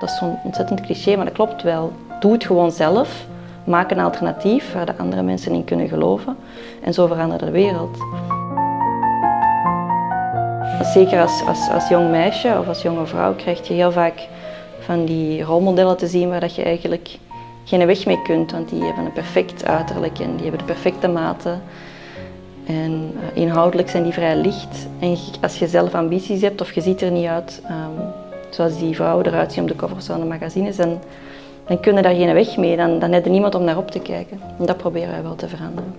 Dat is zo'n ontzettend cliché, maar dat klopt wel. Doe het gewoon zelf. Maak een alternatief waar de andere mensen in kunnen geloven. En zo verandert de wereld. Zeker als, als, jong meisje of als jonge vrouw krijg je heel vaak van die rolmodellen te zien waar dat je eigenlijk geen weg mee kunt. Want die hebben een perfect uiterlijk en die hebben de perfecte maten. En uh, inhoudelijk zijn die vrij licht. En als je zelf ambities hebt of je ziet er niet uit um, zoals die vrouwen eruit zien op de covers van de magazines, dan, dan kun je daar geen weg mee. Dan, dan heb je niemand om naar op te kijken. En dat proberen wij wel te veranderen.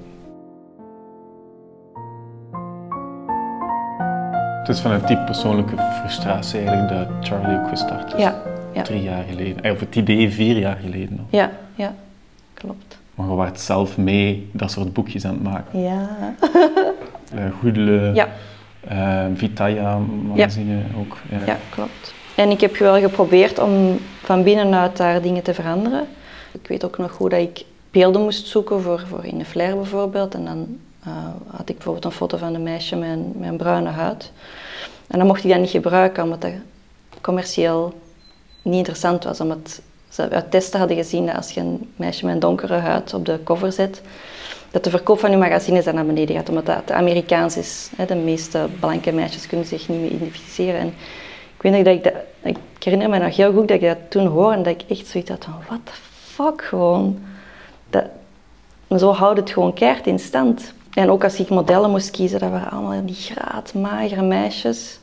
Het is vanuit die persoonlijke frustratie eigenlijk dat Charlie ook gestart is. Ja, ja. Drie jaar geleden. Of het idee vier jaar geleden. Nog. Ja, ja, klopt. Maar je werd zelf mee dat soort boekjes aan het maken. Ja. uh, Goedele, ja. uh, Vitaya magazine ook. Ja. ja, klopt. En ik heb wel geprobeerd om van binnenuit daar dingen te veranderen. Ik weet ook nog goed dat ik beelden moest zoeken voor, voor in de flair bijvoorbeeld. En dan uh, had ik bijvoorbeeld een foto van een meisje met een, met bruine huid. En dan mocht ik dat niet gebruiken, omdat dat commercieel niet interessant was. Omdat ze uit testen hadden gezien dat als je een meisje met een donkere huid op de cover zet, dat de verkoop van je magazines dan naar beneden gaat, omdat dat Amerikaans is. De meeste blanke meisjes kunnen zich niet meer identificeren. En ik weet dat ik dat, ik herinner me nog heel goed dat ik dat toen hoorde en dat ik echt zoiets had van, what the fuck gewoon. Dat, zo houdt het gewoon keihard in stand. En ook als ik modellen moest kiezen, dat waren allemaal die graad, magere meisjes.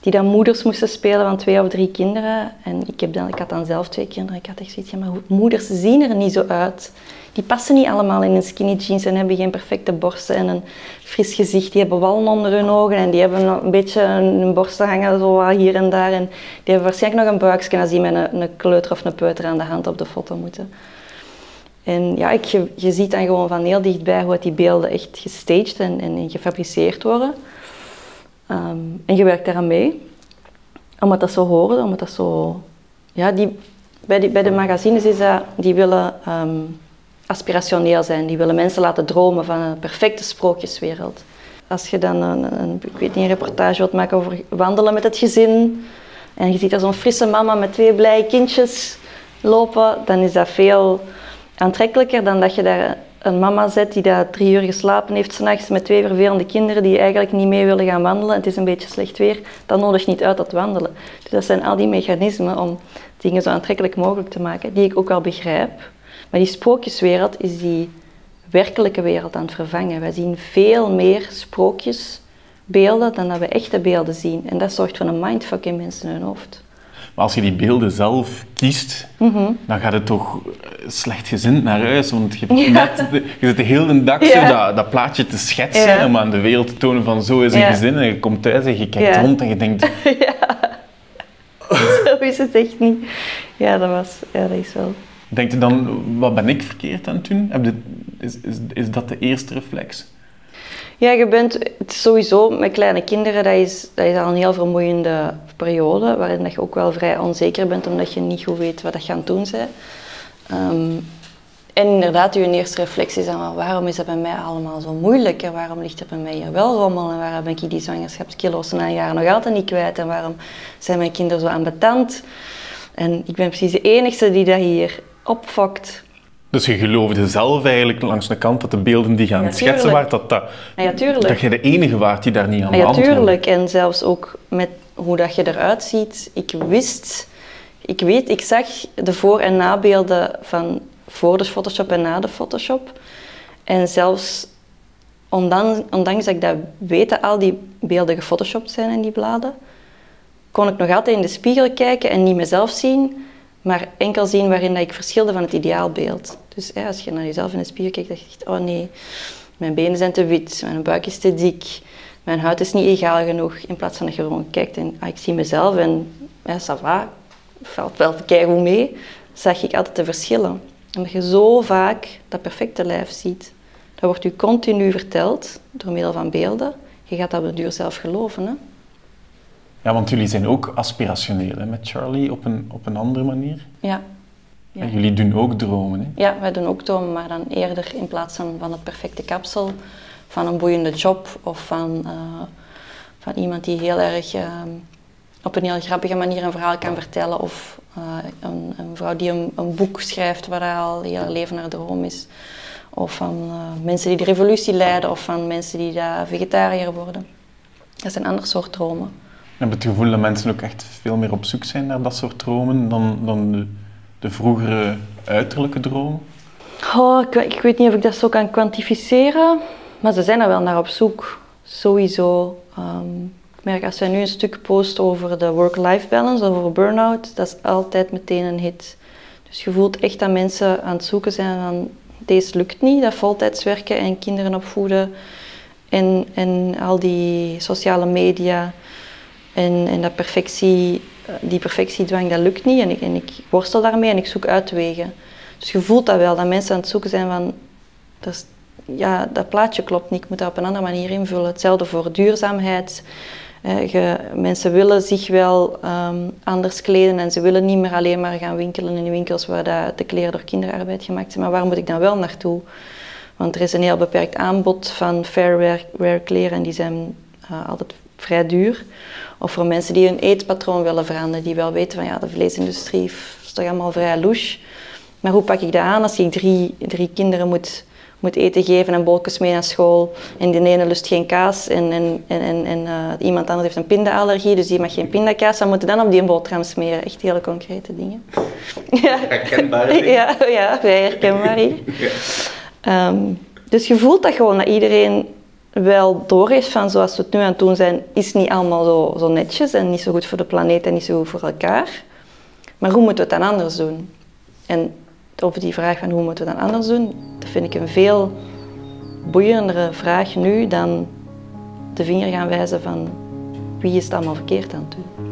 Die dan moeders moesten spelen van twee of drie kinderen. En ik, heb dan, ik had dan zelf twee kinderen. Ik had echt zoiets van, maar moeders zien er niet zo uit. Die passen niet allemaal in een skinny jeans en hebben geen perfecte borsten en een fris gezicht. Die hebben wallen onder hun ogen en die hebben een beetje hun borsten hangen zo hier en daar. En die hebben waarschijnlijk nog een buikje als die met een, een kleuter of een peuter aan de hand op de foto moeten. En ja, ik, je, je ziet dan gewoon van heel dichtbij hoe die beelden echt gestaged en, en gefabriceerd worden. Um, en je werkt daaraan mee. Omdat dat zo horen, omdat dat zo... Ja, die, bij, die, bij de magazines is dat... Die willen um, aspirationeel zijn. Die willen mensen laten dromen van een perfecte sprookjeswereld. Als je dan een, een, ik weet niet, een reportage wilt maken over wandelen met het gezin... En je ziet er zo'n frisse mama met twee blije kindjes lopen, dan is dat veel aantrekkelijker dan dat je daar een mama zet die daar drie uur geslapen heeft s'nachts met twee vervelende kinderen die eigenlijk niet mee willen gaan wandelen. Het is een beetje slecht weer, dat nodigt niet uit dat wandelen. Dus dat zijn al die mechanismen om dingen zo aantrekkelijk mogelijk te maken, die ik ook wel begrijp. Maar die sprookjeswereld is die werkelijke wereld aan het vervangen. Wij zien veel meer sprookjesbeelden dan dat we echte beelden zien. En dat zorgt voor een mindfuck in mensen in hun hoofd. Maar als je die beelden zelf kiest, Mhm. dan gaat het toch slecht gezind naar huis. Want je, net, je zit de hele dag zo dat, dat, plaatje te schetsen Ja. om aan de wereld te tonen van zo is een Ja. gezin. En je komt thuis en je kijkt Ja. rond en je denkt, Zo is het echt niet. Ja, dat was... Ja, dat is wel... denkt je dan, wat ben ik verkeerd aan het doen? Heb is, is, is dat de eerste reflex? Ja, je bent sowieso met kleine kinderen, dat is, dat is al een heel vermoeiende periode, waarin dat je ook wel vrij onzeker bent, omdat je niet goed weet wat je aan het doen bent. Ehm, en inderdaad, je eerste reflex is dan, waarom is dat bij mij allemaal zo moeilijk? En waarom ligt er bij mij hier wel rommel? En waarom ben ik die zwangerschapskilo's na een jaar nog altijd niet kwijt? En waarom zijn mijn kinderen zo ambetant? En ik ben precies de enige die dat hier opfokt. Dus je geloofde zelf eigenlijk langs de kant dat de beelden die je aan Ja, het schetsen waren, dat, dat, ja, dat je de enige waart die daar niet aan Ah, ja, tuurlijk. En zelfs ook met hoe dat je eruit ziet. Ik wist, ik weet, ik zag de voor- en nabeelden van voor de Photoshop en na de Photoshop. En zelfs ondanks, ondanks dat ik dat weet dat al die beelden gefotoshopt zijn in die bladen, kon ik nog altijd in de spiegel kijken en niet mezelf zien, maar enkel zien waarin dat ik verschilde van het ideaalbeeld. Dus als je naar jezelf in de spiegel kijkt, dan je, oh nee, mijn benen zijn te wit, mijn buik is te dik, mijn huid is niet egaal genoeg. In plaats van dat je gewoon kijkt en ah, ik zie mezelf en ja, ça va, valt wel keigoed mee, zag ik altijd de verschillen. Omdat je zo vaak dat perfecte lijf ziet. Dat wordt u continu verteld door middel van beelden. Je gaat dat op duur zelf geloven. Hè? Ja, want jullie zijn ook aspirationeel hè, met Charlie op een, op een andere manier. Ja. Ja. En jullie doen ook dromen. Hè? Ja, wij doen ook dromen, maar dan eerder in plaats van, van het perfecte kapsel, van een boeiende job of van, eh, van iemand die heel erg ehm, op een heel grappige manier een verhaal kan vertellen. Of eh, een, een, vrouw die een, een, boek schrijft waar al heel leven naar droom is. Of van mensen die de revolutie leiden of van mensen die daar vegetariër worden. Dat is een ander soort dromen. Ik heb het gevoel dat mensen ook echt veel meer op zoek zijn naar dat soort dromen dan, dan de, de vroegere uiterlijke dromen? Oh, ik, ik, weet niet of ik dat zo kan kwantificeren, maar ze zijn er wel naar op zoek. Sowieso. Um, ik merk als wij nu een stuk posten over de work-life balance, over burn-out, dat is altijd meteen een hit. Dus je voelt echt dat mensen aan het zoeken zijn van deze lukt niet, dat voltijds werken en kinderen opvoeden en, en al die sociale media en, en dat perfectie, die perfectiedwang, dat lukt niet en ik, en ik worstel daarmee en ik zoek uitwegen. Dus je voelt dat wel, dat mensen aan het zoeken zijn van, dat, ja, dat plaatje klopt niet, ik moet dat op een andere manier invullen. Hetzelfde voor duurzaamheid. Je, mensen willen zich wel um, anders kleden en ze willen niet meer alleen maar gaan winkelen in winkels waar de, de kleren door kinderarbeid gemaakt zijn. Maar waar moet ik dan wel naartoe? Want er is een heel beperkt aanbod van fair wear, kleren en die zijn uh, altijd vrij duur. Of voor mensen die hun eetpatroon willen veranderen, die wel weten van ja, de vleesindustrie is toch allemaal vrij louche. Maar hoe pak ik dat aan als ik drie, drie kinderen moet moet eten geven en bolkjes mee naar school. En die ene lust geen kaas en, en, en, en uh, iemand anders heeft een pindaallergie, dus die mag geen pindakaas. Dan moeten dan op die boterham smeren. Echt hele concrete dingen. ja. Herkenbaar. ja, ja, vrij herkenbaar hier. ja. Um, dus je voelt dat gewoon, dat iedereen wel door is van zoals we het nu aan het doen zijn, is niet allemaal zo, zo netjes en niet zo goed voor de planeet en niet zo goed voor elkaar. Maar hoe moeten we het dan anders doen? En over die vraag van hoe moeten we dat anders doen, dat vind ik een veel boeiendere vraag nu dan de vinger gaan wijzen van wie is het allemaal verkeerd aan het doen.